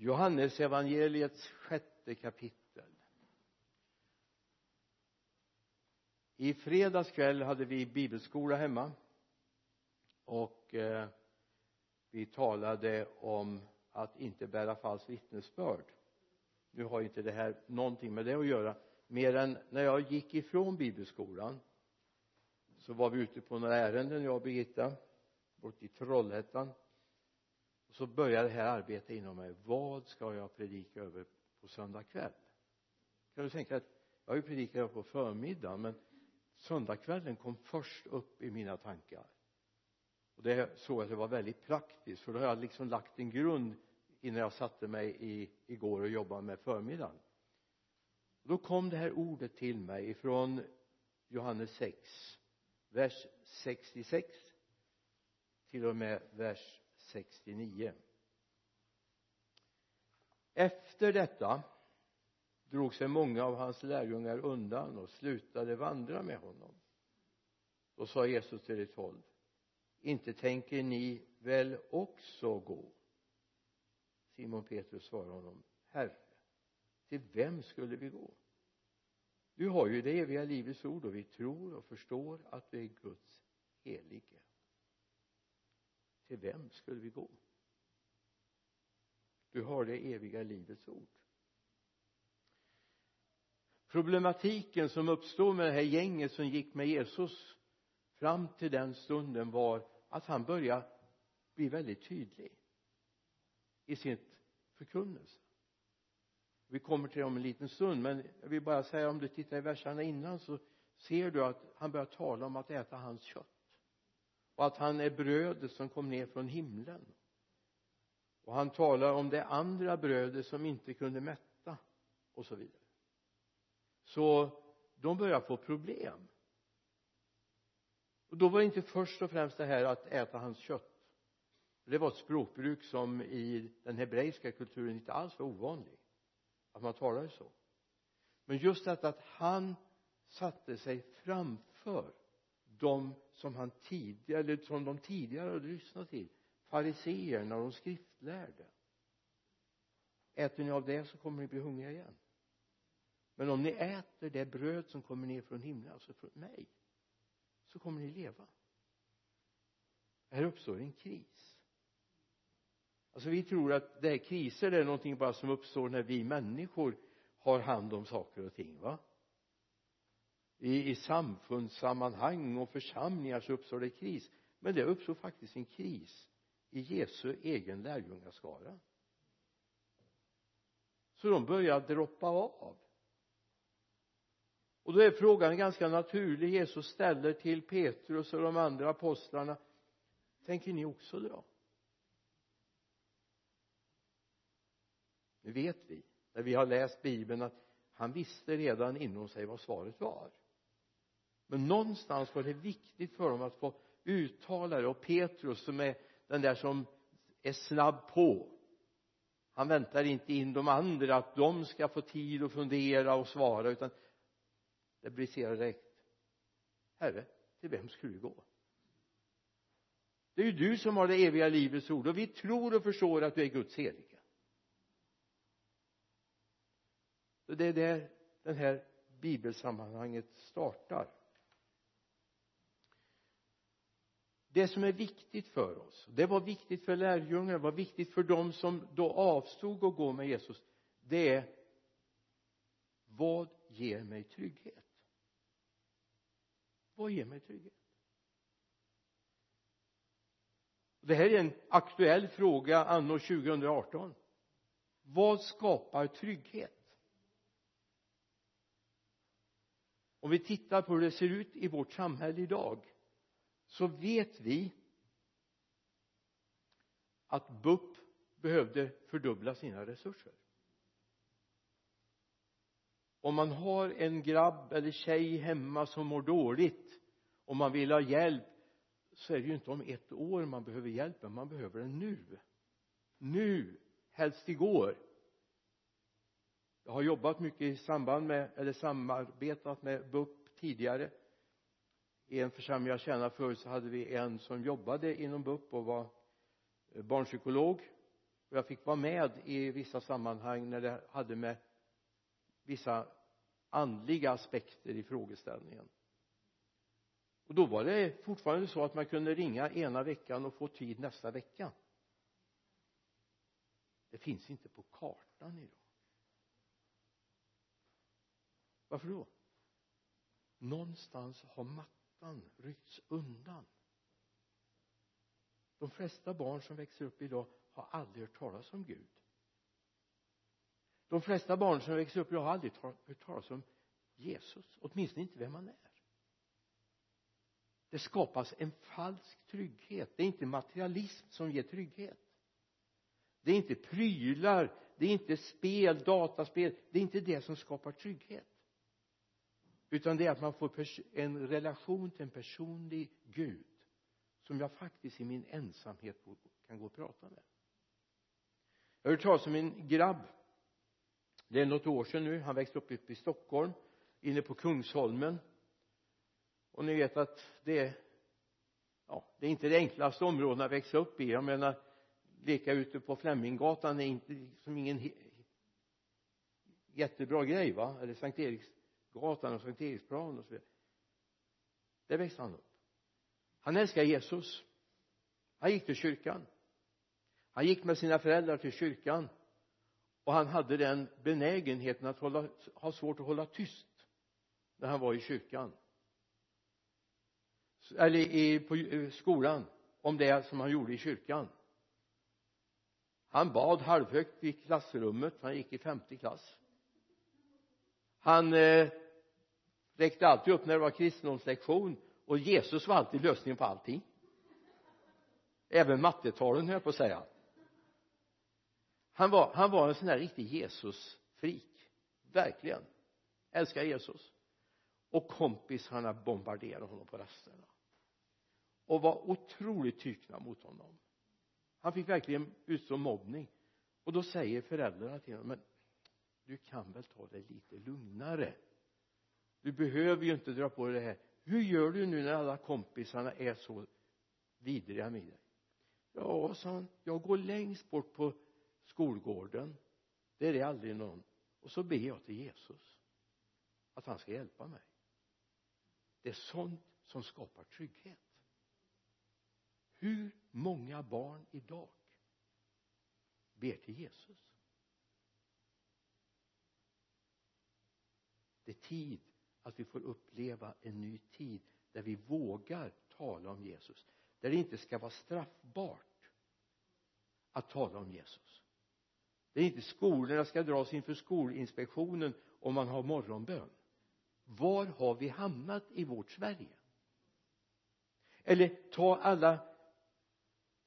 Johannes evangeliets sjätte kapitel. I fredags kväll hade vi bibelskola hemma och eh, vi talade om att inte bära falskt vittnesbörd. Nu har inte det här någonting med det att göra. Mer än när jag gick ifrån bibelskolan så var vi ute på några ärenden jag och Birgitta bort i Trollhättan så började det här arbetet inom mig. Vad ska jag predika över på söndag kväll? Kan du tänka att jag har ju predikat på förmiddagen men söndagskvällen kom först upp i mina tankar. Och det såg att det var väldigt praktiskt för då har jag liksom lagt en grund innan jag satte mig i, igår och jobbade med förmiddagen. Då kom det här ordet till mig ifrån Johannes 6 vers 66 till och med vers 69 efter detta drog sig många av hans lärjungar undan och slutade vandra med honom. Då sa Jesus till de tolv inte tänker ni väl också gå? Simon Petrus svarade honom herre till vem skulle vi gå? Du har ju det eviga livets ord och vi tror och förstår att du är Guds helige till vem skulle vi gå? Du har det eviga livets ord. Problematiken som uppstod med det här gänget som gick med Jesus fram till den stunden var att han började bli väldigt tydlig i sitt förkunnelse. Vi kommer till det om en liten stund men jag vill bara säga om du tittar i verserna innan så ser du att han börjar tala om att äta hans kött och att han är brödet som kom ner från himlen. Och han talar om det andra brödet som inte kunde mätta och så vidare. Så de börjar få problem. Och då var det inte först och främst det här att äta hans kött. Det var ett språkbruk som i den hebreiska kulturen inte alls var ovanligt att man talade så. Men just detta att han satte sig framför de som han tidigare, eller som de tidigare hade lyssnat till fariseerna och de skriftlärde. Äter ni av det så kommer ni bli hungriga igen. Men om ni äter det bröd som kommer ner från himlen alltså från mig så kommer ni leva. Här uppstår en kris. Alltså vi tror att det är kriser det är någonting bara som uppstår när vi människor har hand om saker och ting va? I, i samfundssammanhang och församlingar så uppstår det kris. Men det uppstår faktiskt en kris i Jesu egen lärjungaskara. Så de börjar droppa av. Och då är frågan ganska naturlig. Jesus ställer till Petrus och de andra apostlarna tänker ni också dra? Nu vet vi när vi har läst bibeln att han visste redan inom sig vad svaret var men någonstans var det viktigt för dem att få uttala det. Och Petrus som är den där som är snabb på han väntar inte in de andra att de ska få tid att fundera och svara utan det briserar direkt herre till vem skulle vi gå? Det är ju du som har det eviga livets ord och vi tror och förstår att du är Guds helige. Det är där det här bibelsammanhanget startar. Det som är viktigt för oss det var viktigt för lärjungarna det var viktigt för dem som då avstod att gå med Jesus det är vad ger mig trygghet? Vad ger mig trygghet? Det här är en aktuell fråga anno 2018 vad skapar trygghet? Om vi tittar på hur det ser ut i vårt samhälle idag så vet vi att BUP behövde fördubbla sina resurser. Om man har en grabb eller tjej hemma som mår dåligt och man vill ha hjälp så är det ju inte om ett år man behöver hjälpen man behöver den nu. Nu helst igår. Jag har jobbat mycket i samband med eller samarbetat med BUP tidigare i en församling jag tjänade förut så hade vi en som jobbade inom BUP och var eh, barnpsykolog. Och jag fick vara med i vissa sammanhang när det hade med vissa andliga aspekter i frågeställningen. Och då var det fortfarande så att man kunde ringa ena veckan och få tid nästa vecka. Det finns inte på kartan idag. Varför då? Någonstans har mattan ryckts undan. De flesta barn som växer upp idag har aldrig hört talas om Gud. De flesta barn som växer upp idag har aldrig hört talas om Jesus åtminstone inte vem han är. Det skapas en falsk trygghet. Det är inte materialism som ger trygghet. Det är inte prylar det är inte spel, dataspel. Det är inte det som skapar trygghet utan det är att man får en relation till en personlig Gud som jag faktiskt i min ensamhet kan gå och prata med. Jag har hört talas om en grabb. Det är något år sedan nu. Han växte upp uppe i Stockholm inne på Kungsholmen. Och ni vet att det är ja, det är inte det enklaste området att växa upp i. Jag menar leka ute på Fleminggatan är inte liksom ingen jättebra grej va? Eller Sankt Eriks gatan och Sankt Eriksplan och så vidare. Där växte han upp. Han älskade Jesus. Han gick till kyrkan. Han gick med sina föräldrar till kyrkan. Och han hade den benägenheten att hålla, ha svårt att hålla tyst när han var i kyrkan. Eller i, på eh, skolan om det som han gjorde i kyrkan. Han bad halvhögt i klassrummet. Han gick i femte klass han eh, räckte alltid upp när det var kristendomslektion och Jesus var alltid lösningen på allting. Även mattetalen höll jag på att säga. Han var, han var en sån där riktig Jesus-frik verkligen. Älskar Jesus. Och kompisarna bombarderade honom på rasterna. Och var otroligt tykna mot honom. Han fick verkligen utstå mobbning. Och då säger föräldrarna till honom men du kan väl ta det lite lugnare. Du behöver ju inte dra på dig det här. Hur gör du nu när alla kompisarna är så vidriga med dig? Ja sa han jag går längst bort på skolgården. Där är aldrig någon. Och så ber jag till Jesus att han ska hjälpa mig. Det är sånt som skapar trygghet. Hur många barn idag ber till Jesus? Det är tid att vi får uppleva en ny tid där vi vågar tala om Jesus. Där det inte ska vara straffbart att tala om Jesus. Där inte skolorna ska dras inför skolinspektionen om man har morgonbön. Var har vi hamnat i vårt Sverige? Eller ta alla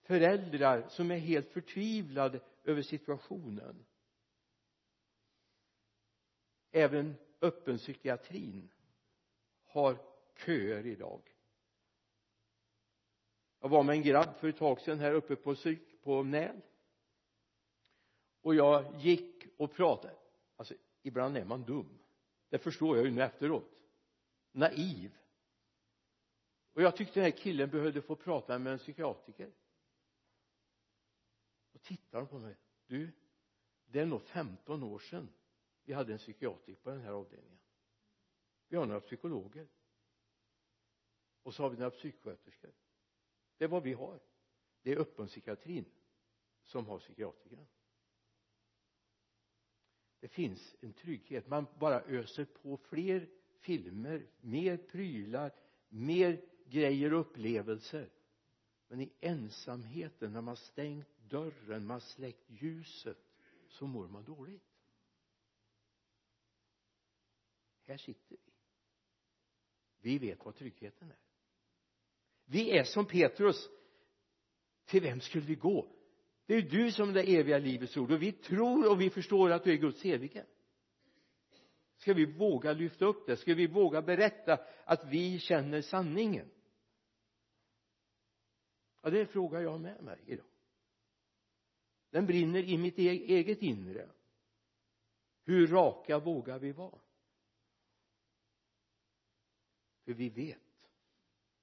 föräldrar som är helt förtvivlade över situationen. Även öppenpsykiatrin har köer idag. Jag var med en grabb för ett tag sedan här uppe på psyk på Näl. Och jag gick och pratade. Alltså ibland är man dum. Det förstår jag ju nu efteråt. Naiv. Och jag tyckte den här killen behövde få prata med en psykiatriker. Och tittar på mig. Du det är nog 15 år sedan vi hade en psykiatriker på den här avdelningen. Vi har några psykologer. Och så har vi några psyksköterskor. Det är vad vi har. Det är öppenpsykiatrin som har psykiatrikerna. Det finns en trygghet. Man bara öser på fler filmer mer prylar mer grejer och upplevelser. Men i ensamheten när man stängt dörren man släckt ljuset så mår man dåligt. Här sitter vi. Vi vet vad tryggheten är. Vi är som Petrus. Till vem skulle vi gå? Det är du som är det eviga livets ord. Och vi tror och vi förstår att du är Guds evige. Ska vi våga lyfta upp det? Ska vi våga berätta att vi känner sanningen? Ja det frågar jag med mig idag. Den brinner i mitt e-, eget inre. Hur raka vågar vi vara? För vi vet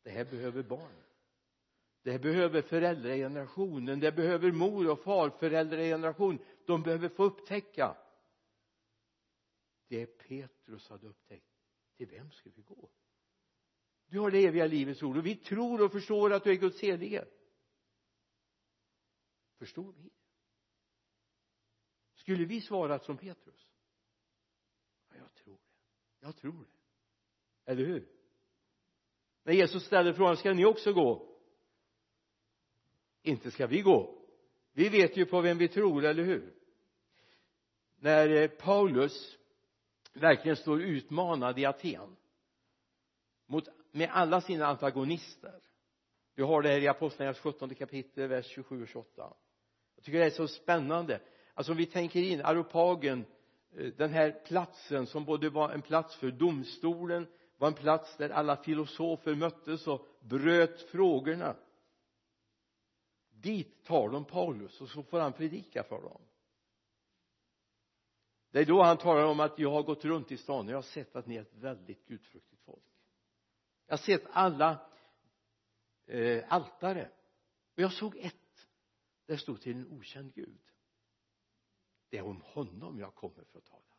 det här behöver barn. Det här behöver föräldragenerationen det behöver mor och farföräldrageneration de behöver få upptäcka. Det Petrus hade upptäckt. Till vem ska vi gå? Du har det eviga livets ord och vi tror och förstår att du är Guds helige. Förstår vi? Skulle vi svarat som Petrus? Ja, jag tror det. Jag tror det. Eller hur? När Jesus ställer frågan ska ni också gå? Inte ska vi gå. Vi vet ju på vem vi tror, eller hur? När eh, Paulus verkligen står utmanad i Aten mot, med alla sina antagonister. Du har det här i apostlagärningarnas 17 kapitel vers 27 och 28 jag tycker det är så spännande. Alltså om vi tänker in Areopagen eh, den här platsen som både var en plats för domstolen var en plats där alla filosofer möttes och bröt frågorna. Dit tar de Paulus och så får han predika för dem. Det är då han talar om att jag har gått runt i stan och jag har sett att ni är ett väldigt gudfruktigt folk. Jag har sett alla eh, altare. Och jag såg ett där stod till en okänd gud. Det är om honom jag kommer för att tala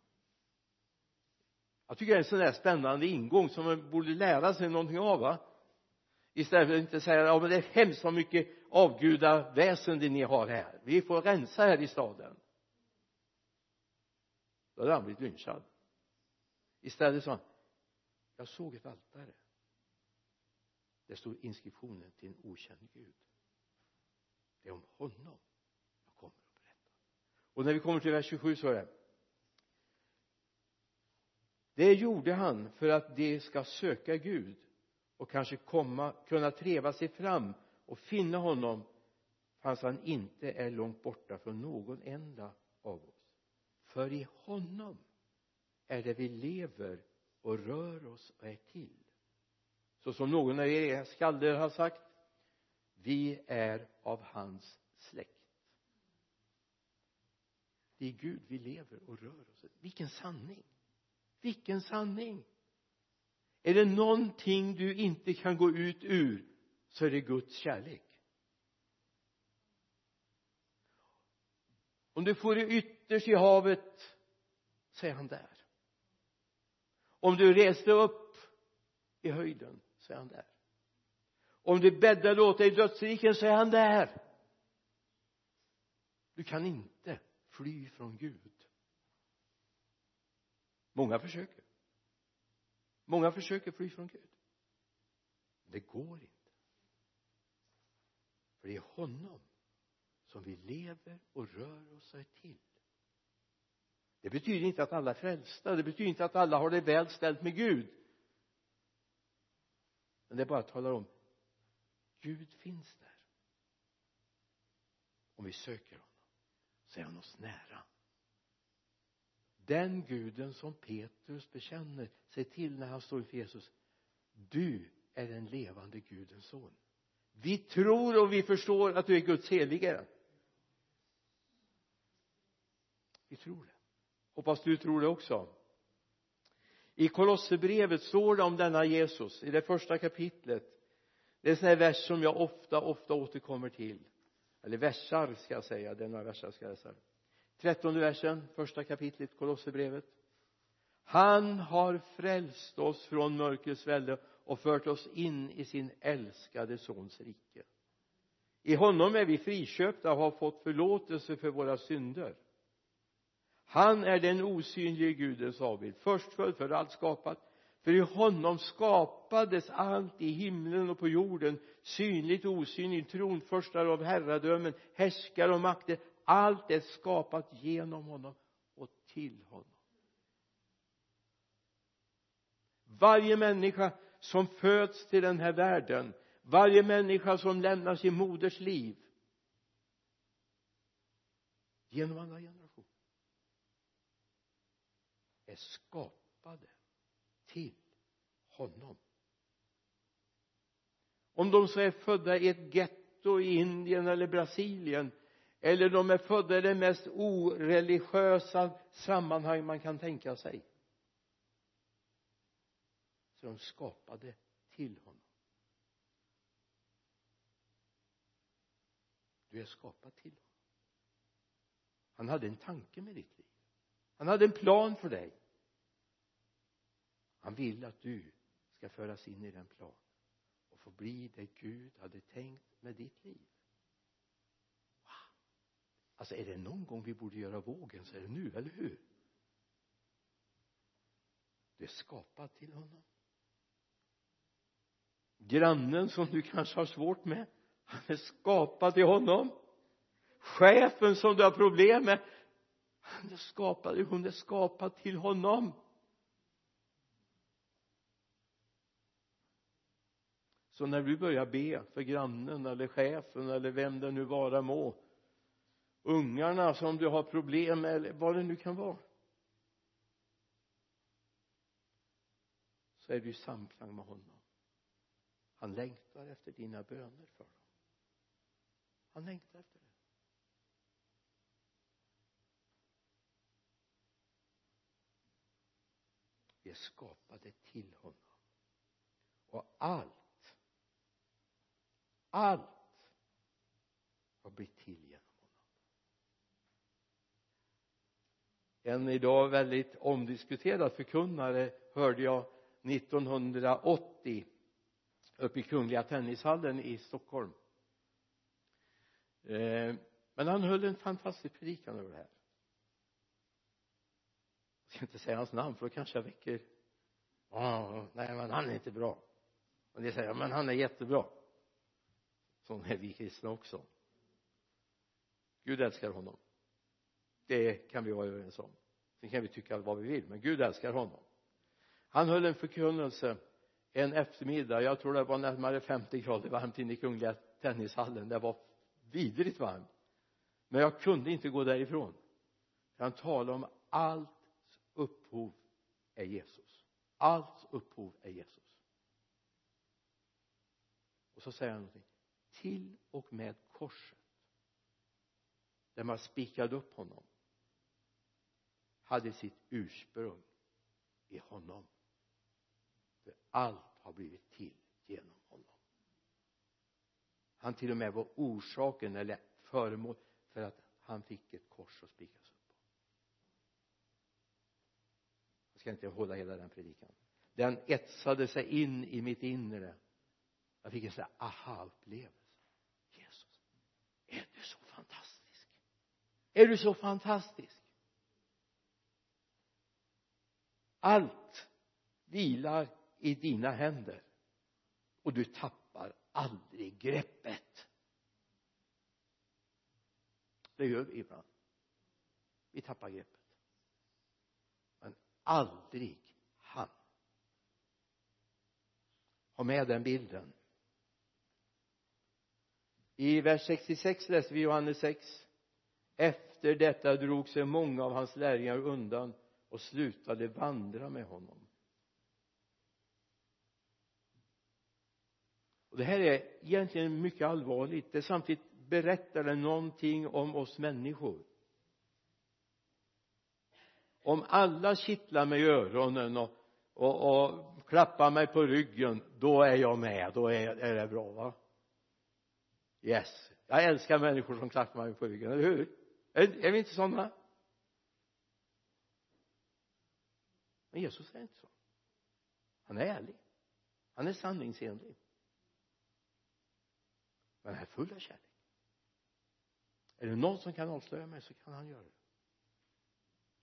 jag tycker det är en sån där spännande ingång som man borde lära sig någonting av va? Istället för att inte säga ja men det är hemskt vad mycket avgudaväsen det ni har här. Vi får rensa här i staden. Då hade han blivit lynchad. Istället sa han jag såg ett altare. Det stod inskriptionen till en okänd gud. Det är om honom jag kommer att berätta. Och när vi kommer till vers 27 så är det det gjorde han för att de ska söka Gud och kanske komma, kunna treva sig fram och finna honom fast han inte är långt borta från någon enda av oss. För i honom är det vi lever och rör oss och är till. Så som någon av er skalder har sagt vi är av hans släkt. Det är Gud vi lever och rör oss. Vilken sanning! Vilken sanning! Är det någonting du inte kan gå ut ur så är det Guds kärlek. Om du får det ytterst i havet så är han där. Om du reste upp i höjden så är han där. Om du bäddade åt dig i dödsriken så är han där. Du kan inte fly från Gud många försöker. Många försöker fly från Gud. Det går inte. För det är honom som vi lever och rör oss till. Det betyder inte att alla är frälsta. Det betyder inte att alla har det väl ställt med Gud. Men det bara talar om Gud finns där. Om vi söker honom så är han oss nära den guden som Petrus bekänner sig till när han står inför Jesus. Du är den levande gudens son. Vi tror och vi förstår att du är Guds helige. Vi tror det. Hoppas du tror det också. I Kolosserbrevet står det om denna Jesus i det första kapitlet. Det är en sån här vers som jag ofta, ofta återkommer till. Eller versar ska jag säga, det är några versar ska jag läsa trettonde versen, första kapitlet Kolosserbrevet. Han har frälst oss från mörkrets välde och fört oss in i sin älskade sons rike. I honom är vi friköpta och har fått förlåtelse för våra synder. Han är den osynlige gudens avbild förstfödd för allt skapat. För i honom skapades allt i himlen och på jorden synligt och osynligt tronförstar av herradömen härskare och makter allt är skapat genom honom och till honom. Varje människa som föds till den här världen varje människa som lämnar sin moders liv genom alla generationer är skapade till honom. Om de så är födda i ett getto i Indien eller Brasilien eller de är födda i det mest oreligiösa sammanhang man kan tänka sig. Så de skapade till honom. Du är skapad till honom. Han hade en tanke med ditt liv. Han hade en plan för dig. Han vill att du ska föras in i den planen och få bli det Gud hade tänkt med ditt liv alltså är det någon gång vi borde göra vågen så är det nu, eller hur? Du är skapad till honom. Grannen som du kanske har svårt med han är skapad till honom. Chefen som du har problem med han är skapad, hon är skapad till honom. Så när du börjar be för grannen eller chefen eller vem det nu vara må ungarna som du har problem med eller vad det nu kan vara så är du i samklang med honom. Han längtar efter dina böner för dem. Han längtar efter det. Vi är skapade till honom. Och allt allt har blivit till genom honom en idag väldigt omdiskuterad förkunnare hörde jag 1980 uppe i kungliga tennishallen i Stockholm. Eh, men han höll en fantastisk predikan över det här. Jag ska inte säga hans namn för då kanske jag väcker oh, nej men han är inte bra. Och det säger men han är jättebra. Så är vi kristna också. Gud älskar honom det kan vi vara överens om. Sen kan vi tycka vad vi vill men Gud älskar honom. Han höll en förkunnelse en eftermiddag. Jag tror det var närmare 50 grader varmt inne i kungliga tennishallen. Det var vidrigt varmt. Men jag kunde inte gå därifrån. Han talade om allt upphov är Jesus. Allt upphov är Jesus. Och så säger han någonting. Till och med korset där man spikade upp honom hade sitt ursprung i honom. För allt har blivit till genom honom. Han till och med var orsaken eller föremål för att han fick ett kors att spikas upp på. Jag ska inte hålla hela den predikan. Den etsade sig in i mitt inre. Jag fick en sån här aha-upplevelse. Jesus är du så fantastisk? Är du så fantastisk? Allt vilar i dina händer. Och du tappar aldrig greppet. Det gör vi ibland. Vi tappar greppet. Men aldrig han. Ha med den bilden. I vers 66 läser vi Johannes 6 efter detta drog sig många av hans lärjungar undan och slutade vandra med honom. Och det här är egentligen mycket allvarligt. Det samtidigt berättar det någonting om oss människor. Om alla kittlar mig i öronen och, och, och klappar mig på ryggen då är jag med. Då är, är det bra va? Yes. Jag älskar människor som klappar mig på ryggen, eller hur? Är, är vi inte sådana men Jesus är inte så. Han är ärlig. Han är sanningsenlig. Men han är full av kärlek. Är det någon som kan avslöja mig så kan han göra det.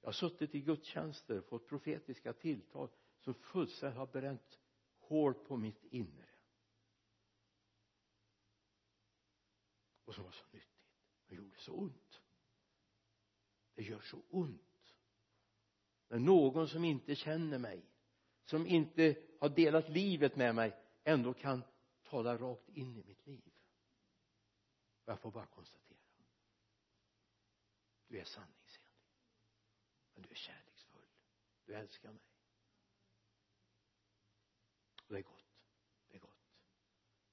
Jag har suttit i gudstjänster fått profetiska tilltal som fullständigt har bränt hål på mitt inre. Och som var så nyttigt. Och gjorde så ont. Det gör så ont när någon som inte känner mig som inte har delat livet med mig ändå kan tala rakt in i mitt liv. Och jag får bara konstatera. Du är sanningsenlig. Men du är kärleksfull. Du älskar mig. Och det är gott. Det är gott.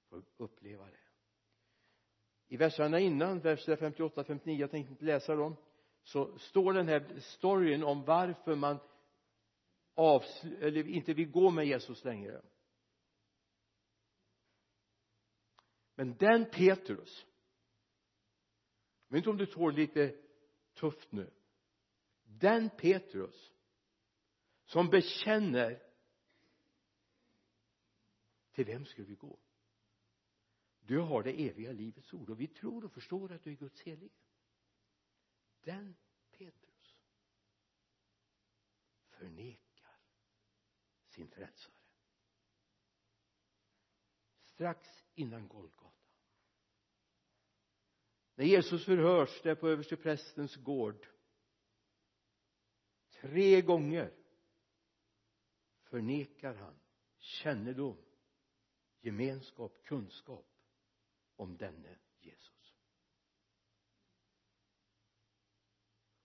Få uppleva det. I verserna innan, verserna 58, 59, jag tänkte inte läsa dem så står den här storyn om varför man avsl- eller inte vill gå med Jesus längre. Men den Petrus vet inte om du tål lite tufft nu. Den Petrus som bekänner till vem ska vi gå? Du har det eviga livets ord och vi tror och förstår att du är Guds helige den Petrus förnekar sin frälsare. Strax innan Golgata. När Jesus förhörs där på översteprästens gård. Tre gånger förnekar han kännedom gemenskap, kunskap om denne Jesus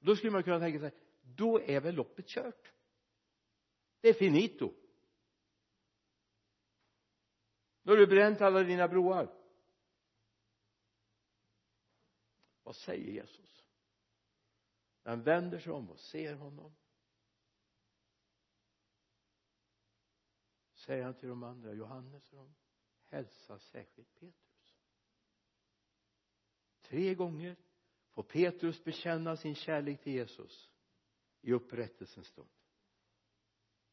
då skulle man kunna tänka sig då är väl loppet kört? Det är finito. Då har du bränt alla dina broar. Vad säger Jesus? Han vänder sig om och ser honom säger han till de andra Johannes och dem hälsa särskilt Petrus. Tre gånger får Petrus bekänna sin kärlek till Jesus i upprättelsens stund.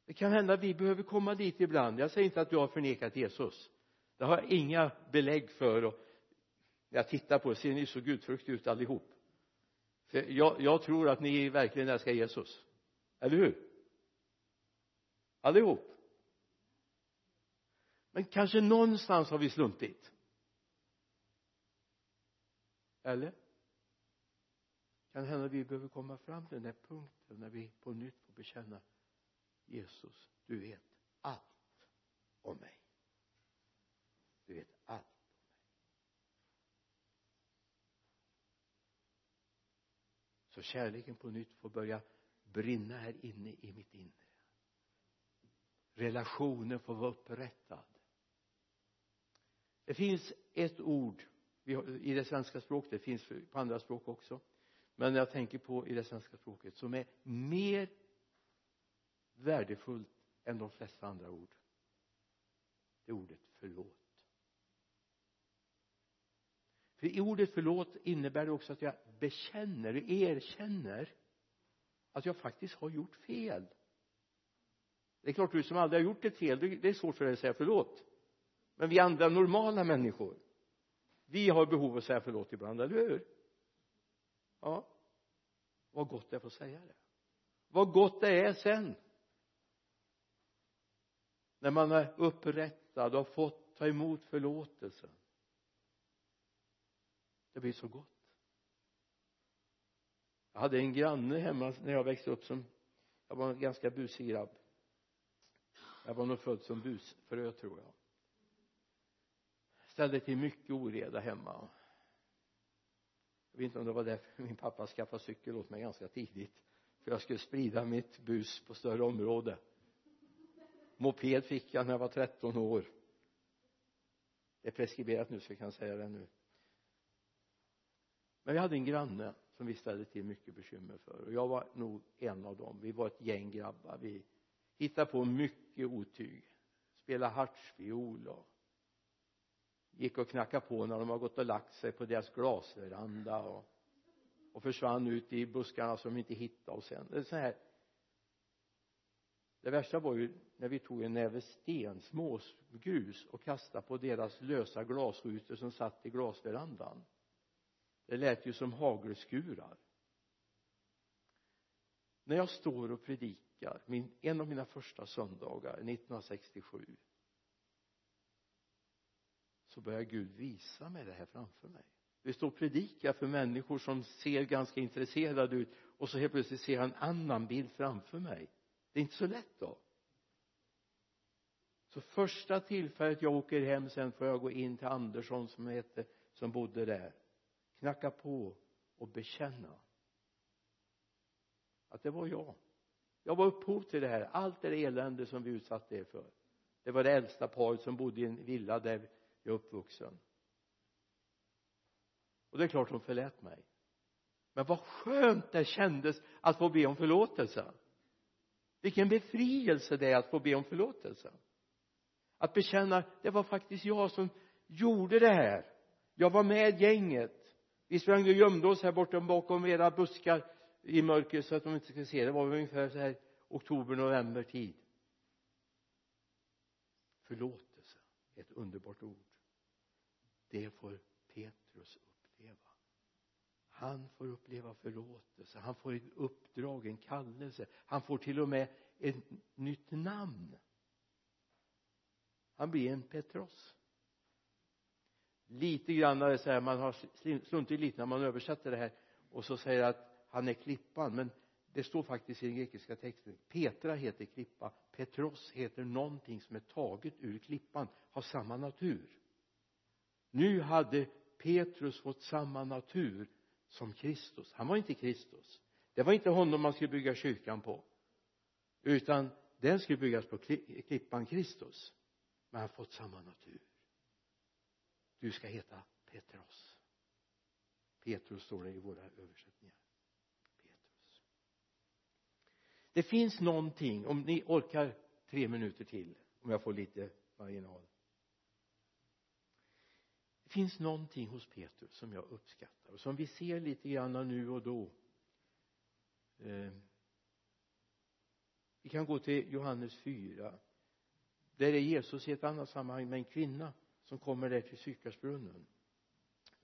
Det kan hända att vi behöver komma dit ibland. Jag säger inte att du har förnekat Jesus. Det har jag inga belägg för och när jag tittar på er ser ni så gudfruktiga ut allihop. För jag, jag tror att ni verkligen älskar Jesus. Eller hur? Allihop. Men kanske någonstans har vi sluntit eller? Kan hända vi behöver komma fram till den här punkten när vi på nytt får bekänna Jesus. Du vet allt om mig. Du vet allt om mig. Så kärleken på nytt får börja brinna här inne i mitt inre. Relationen får vara upprättad. Det finns ett ord i det svenska språket det finns på andra språk också men jag tänker på i det svenska språket som är mer värdefullt än de flesta andra ord. Det är ordet förlåt. För i ordet förlåt innebär det också att jag bekänner och erkänner att jag faktiskt har gjort fel. Det är klart du som aldrig har gjort ett fel det är svårt för dig att säga förlåt. Men vi andra normala människor vi har behov av att säga förlåt ibland, eller hur? Ja. Vad gott det är att få säga det. Vad gott det är sen. När man är upprättad och har fått ta emot förlåtelsen. Det blir så gott. Jag hade en granne hemma när jag växte upp som jag var en ganska busig grabb. Jag var nog född som busfrö tror jag. Ställde till mycket oreda hemma jag vet inte om det var därför min pappa skaffade cykel åt mig ganska tidigt. För jag skulle sprida mitt bus på större område. Moped fick jag när jag var 13 år. Det är preskriberat nu så jag kan säga det nu. Men vi hade en granne som vi ställde till mycket bekymmer för. Och jag var nog en av dem. Vi var ett gäng grabbar. Vi hittade på mycket otyg. Spelade hartsfiol och gick och knackade på när de har gått och lagt sig på deras glasveranda och, och försvann ut i buskarna som de inte hittade och sen det är så här. Det värsta var ju när vi tog en näve sten, smågrus och kastade på deras lösa glasrutor som satt i glasverandan. Det lät ju som hagelskurar när jag står och predikar min, en av mina första söndagar 1967 så börjar Gud visa mig det här framför mig. Vi står och predikar för människor som ser ganska intresserade ut och så helt plötsligt ser jag en annan bild framför mig. Det är inte så lätt då. Så första tillfället jag åker hem sen får jag gå in till Andersson som hette som bodde där. Knacka på och bekänna att det var jag. Jag var upphov till det här. Allt det elände som vi utsatte er för. Det var det äldsta paret som bodde i en villa där jag är uppvuxen. Och det är klart hon förlät mig. Men vad skönt det kändes att få be om förlåtelse. Vilken befrielse det är att få be om förlåtelse. Att bekänna det var faktiskt jag som gjorde det här. Jag var med gänget. Vi sprang och gömde oss här borta bakom era buskar i mörker så att de inte skulle se. Det var ungefär så här oktober, november tid. Förlåtelse ett underbart ord det får Petrus uppleva. Han får uppleva förlåtelse. Han får ett uppdrag, en kallelse. Han får till och med ett nytt namn. Han blir en Petros. Lite grann så här man har sluntit lite när man översätter det här och så säger att han är klippan. Men det står faktiskt i den grekiska texten Petra heter klippa Petros heter någonting som är taget ur klippan har samma natur nu hade Petrus fått samma natur som Kristus. Han var inte Kristus. Det var inte honom man skulle bygga kyrkan på utan den skulle byggas på klippan Kristus. Men han har fått samma natur. Du ska heta Petros. Petrus står det i våra översättningar. Petrus. Det finns någonting om ni orkar tre minuter till om jag får lite marginal finns någonting hos Petrus som jag uppskattar och som vi ser lite grann nu och då. Eh, vi kan gå till Johannes 4 där är Jesus i ett annat sammanhang med en kvinna som kommer där till Sykarsbrunnen.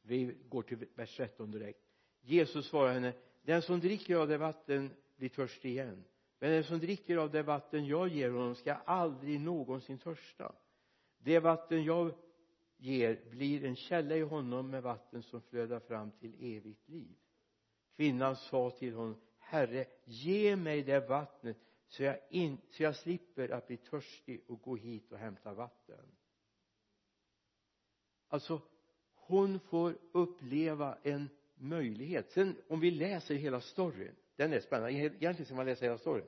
Vi går till vers 13 direkt. Jesus svarar henne den som dricker av det vatten blir törstig igen. Men den som dricker av det vatten jag ger honom ska aldrig någonsin törsta. Det vatten jag ger blir en källa i honom med vatten som flödar fram till evigt liv. Kvinnan sa till honom herre ge mig det vattnet så jag, in, så jag slipper att bli törstig och gå hit och hämta vatten. Alltså hon får uppleva en möjlighet. Sen om vi läser hela storyn den är spännande. Egentligen ska man läsa hela storyn.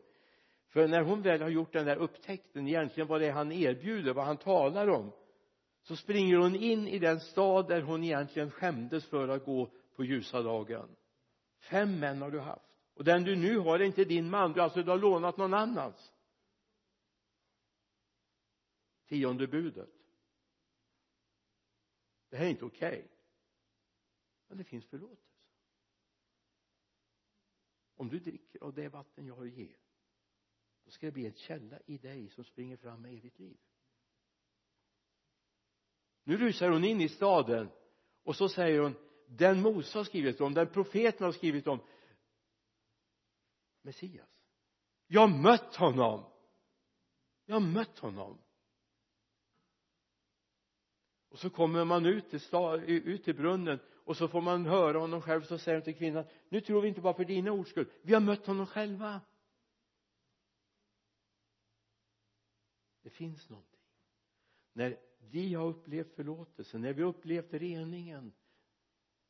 För när hon väl har gjort den där upptäckten egentligen vad det är han erbjuder vad han talar om så springer hon in i den stad där hon egentligen skämdes för att gå på ljusa dagen. Fem män har du haft. Och den du nu har är inte din man. Du alltså du har lånat någon annans. Tionde budet. Det här är inte okej. Okay. men det finns förlåtelse. Om du dricker av det vatten jag har att ge då ska det bli en källa i dig som springer fram med evigt liv nu rusar hon in i staden och så säger hon den Mose har skrivit om den profeten har skrivit om Messias. Jag har mött honom. Jag har mött honom. Och så kommer man ut till, stad, ut till brunnen och så får man höra honom själv så säger han till kvinnan nu tror vi inte bara för dina ords skull. Vi har mött honom själva. Det finns någonting. När vi har upplevt förlåtelse. När vi har upplevt reningen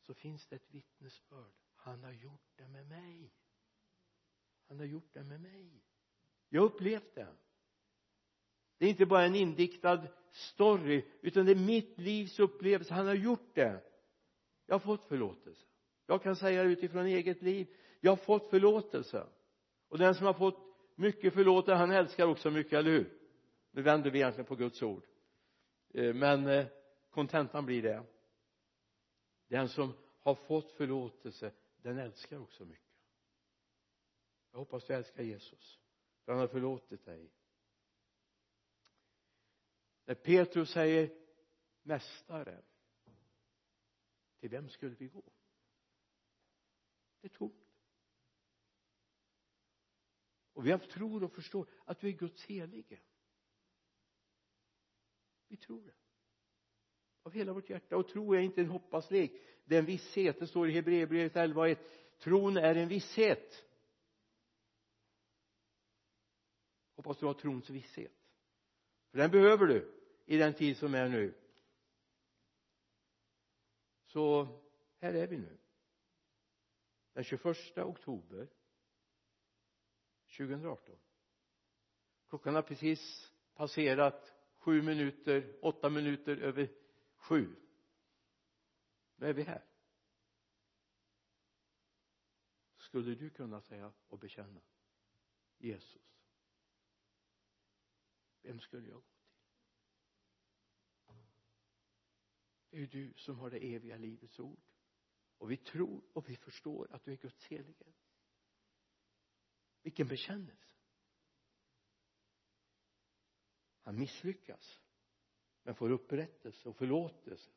så finns det ett vittnesbörd. Han har gjort det med mig. Han har gjort det med mig. Jag har upplevt det. Det är inte bara en indiktad story utan det är mitt livs upplevelse. Han har gjort det. Jag har fått förlåtelse. Jag kan säga utifrån eget liv. Jag har fått förlåtelse. Och den som har fått mycket förlåtelse han älskar också mycket, eller hur? Nu vänder vi egentligen på Guds ord. Eh, men eh, kontentan blir det. Den som har fått förlåtelse den älskar också mycket. Jag hoppas du älskar Jesus för han har förlåtit dig. När Petrus säger mästare till vem skulle vi gå? Det är tomt. Och vi har tror och förstår att du är Guds helige vi tror det. Av hela vårt hjärta. Och tro är inte en hoppaslek. Det är en visshet. Det står i Hebreerbrevet 11.1 tron är en visshet. Hoppas du har trons visshet. För den behöver du i den tid som är nu. Så här är vi nu. Den 21 oktober 2018 klockan har precis passerat sju minuter åtta minuter över sju. Nu är vi här. Skulle du kunna säga och bekänna Jesus vem skulle jag gå till? Det är ju du som har det eviga livets ord. Och vi tror och vi förstår att du är Guds helige. Vilken bekännelse. Han misslyckas men får upprättelse och förlåtelse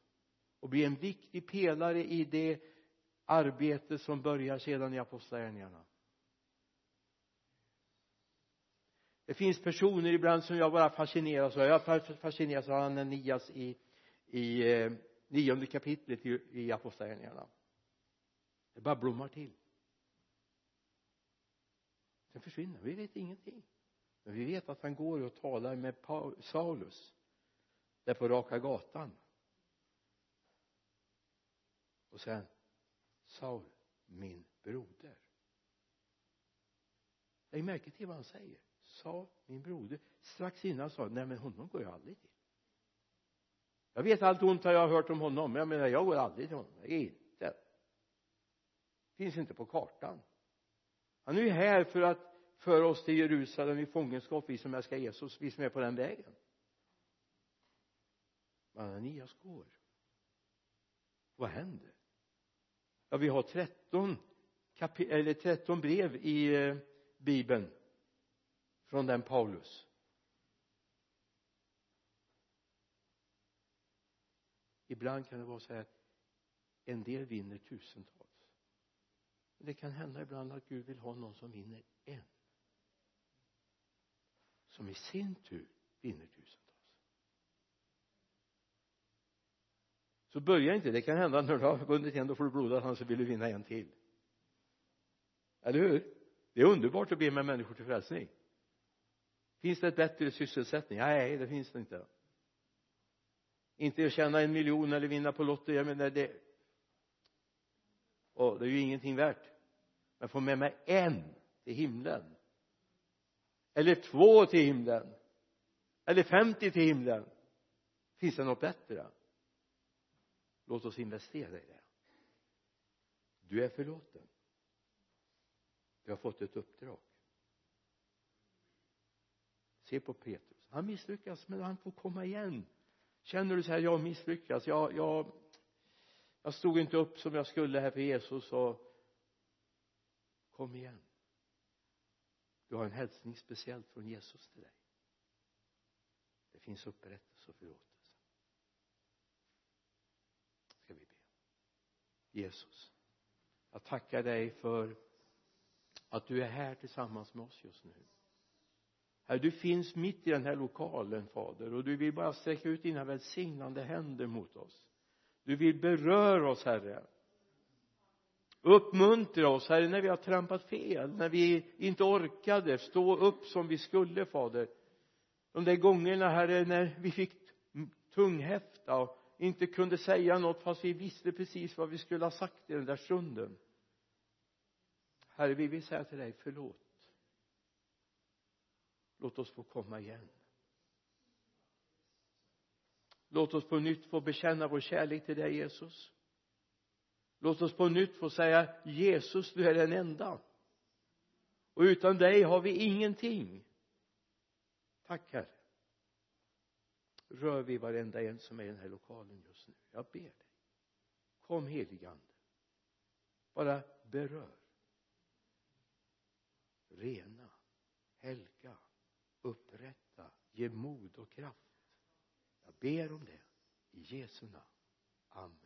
och blir en viktig pelare i det arbete som börjar sedan i apostlagärningarna. Det finns personer ibland som jag bara fascineras av. Jag fascineras av Ananias i i eh, nionde kapitlet i, i apostlagärningarna. Det bara blommar till. Sen försvinner vi vet ingenting men vi vet att han går och talar med Saulus där på raka gatan. Och sen Saul min broder. Lägg märke till vad han säger. Sa min broder. Strax innan sa han nej men honom går jag aldrig till. Jag vet allt ont jag har hört om honom men jag menar jag går aldrig till honom. Inte. Finns inte på kartan. Han är ju här för att föra oss till Jerusalem i fångenskap vi som älskar Jesus vi som är på den vägen. Men Ananias går. Vad händer? Ja vi har 13 eller 13 brev i eh, bibeln från den Paulus. Ibland kan det vara så här att en del vinner tusentals. Det kan hända ibland att Gud vill ha någon som vinner en som i sin tur vinner tusentals. Så börja inte. Det kan hända när du har vunnit en då får du bloda hand så vill du vinna en till. Eller hur? Det är underbart att be med människor till frälsning. Finns det ett bättre sysselsättning? Nej det finns det inte. Inte att tjäna en miljon eller vinna på Lotto. Jag menar det och det är ju ingenting värt. Men få med mig en till himlen eller två till himlen. Eller femtio till himlen. Finns det något bättre? Låt oss investera i det. Du är förlåten. Du har fått ett uppdrag. Se på Petrus. Han misslyckas men han får komma igen. Känner du så här jag misslyckas. Jag, jag jag stod inte upp som jag skulle här för Jesus och kom igen du har en hälsning speciellt från Jesus till dig det finns upprättelse och förlåtelse ska vi be Jesus jag tackar dig för att du är här tillsammans med oss just nu Herre, du finns mitt i den här lokalen, Fader, och du vill bara sträcka ut dina välsignande händer mot oss. Du vill beröra oss, Herre. Uppmuntra oss, Herre, när vi har trampat fel, när vi inte orkade stå upp som vi skulle, Fader. De där gångerna, Herre, när vi fick tunghäfta och inte kunde säga något fast vi visste precis vad vi skulle ha sagt i den där stunden. Herre, vi vill säga till dig förlåt låt oss få komma igen låt oss på nytt få bekänna vår kärlek till dig Jesus låt oss på nytt få säga Jesus du är den enda. Och utan dig har vi ingenting. Tack herre. Rör vid varenda en som är i den här lokalen just nu. Jag ber dig. Kom heligande bara berör. Rena helga upprätta ge mod och kraft. Jag ber om det. I Jesu namn. Amen.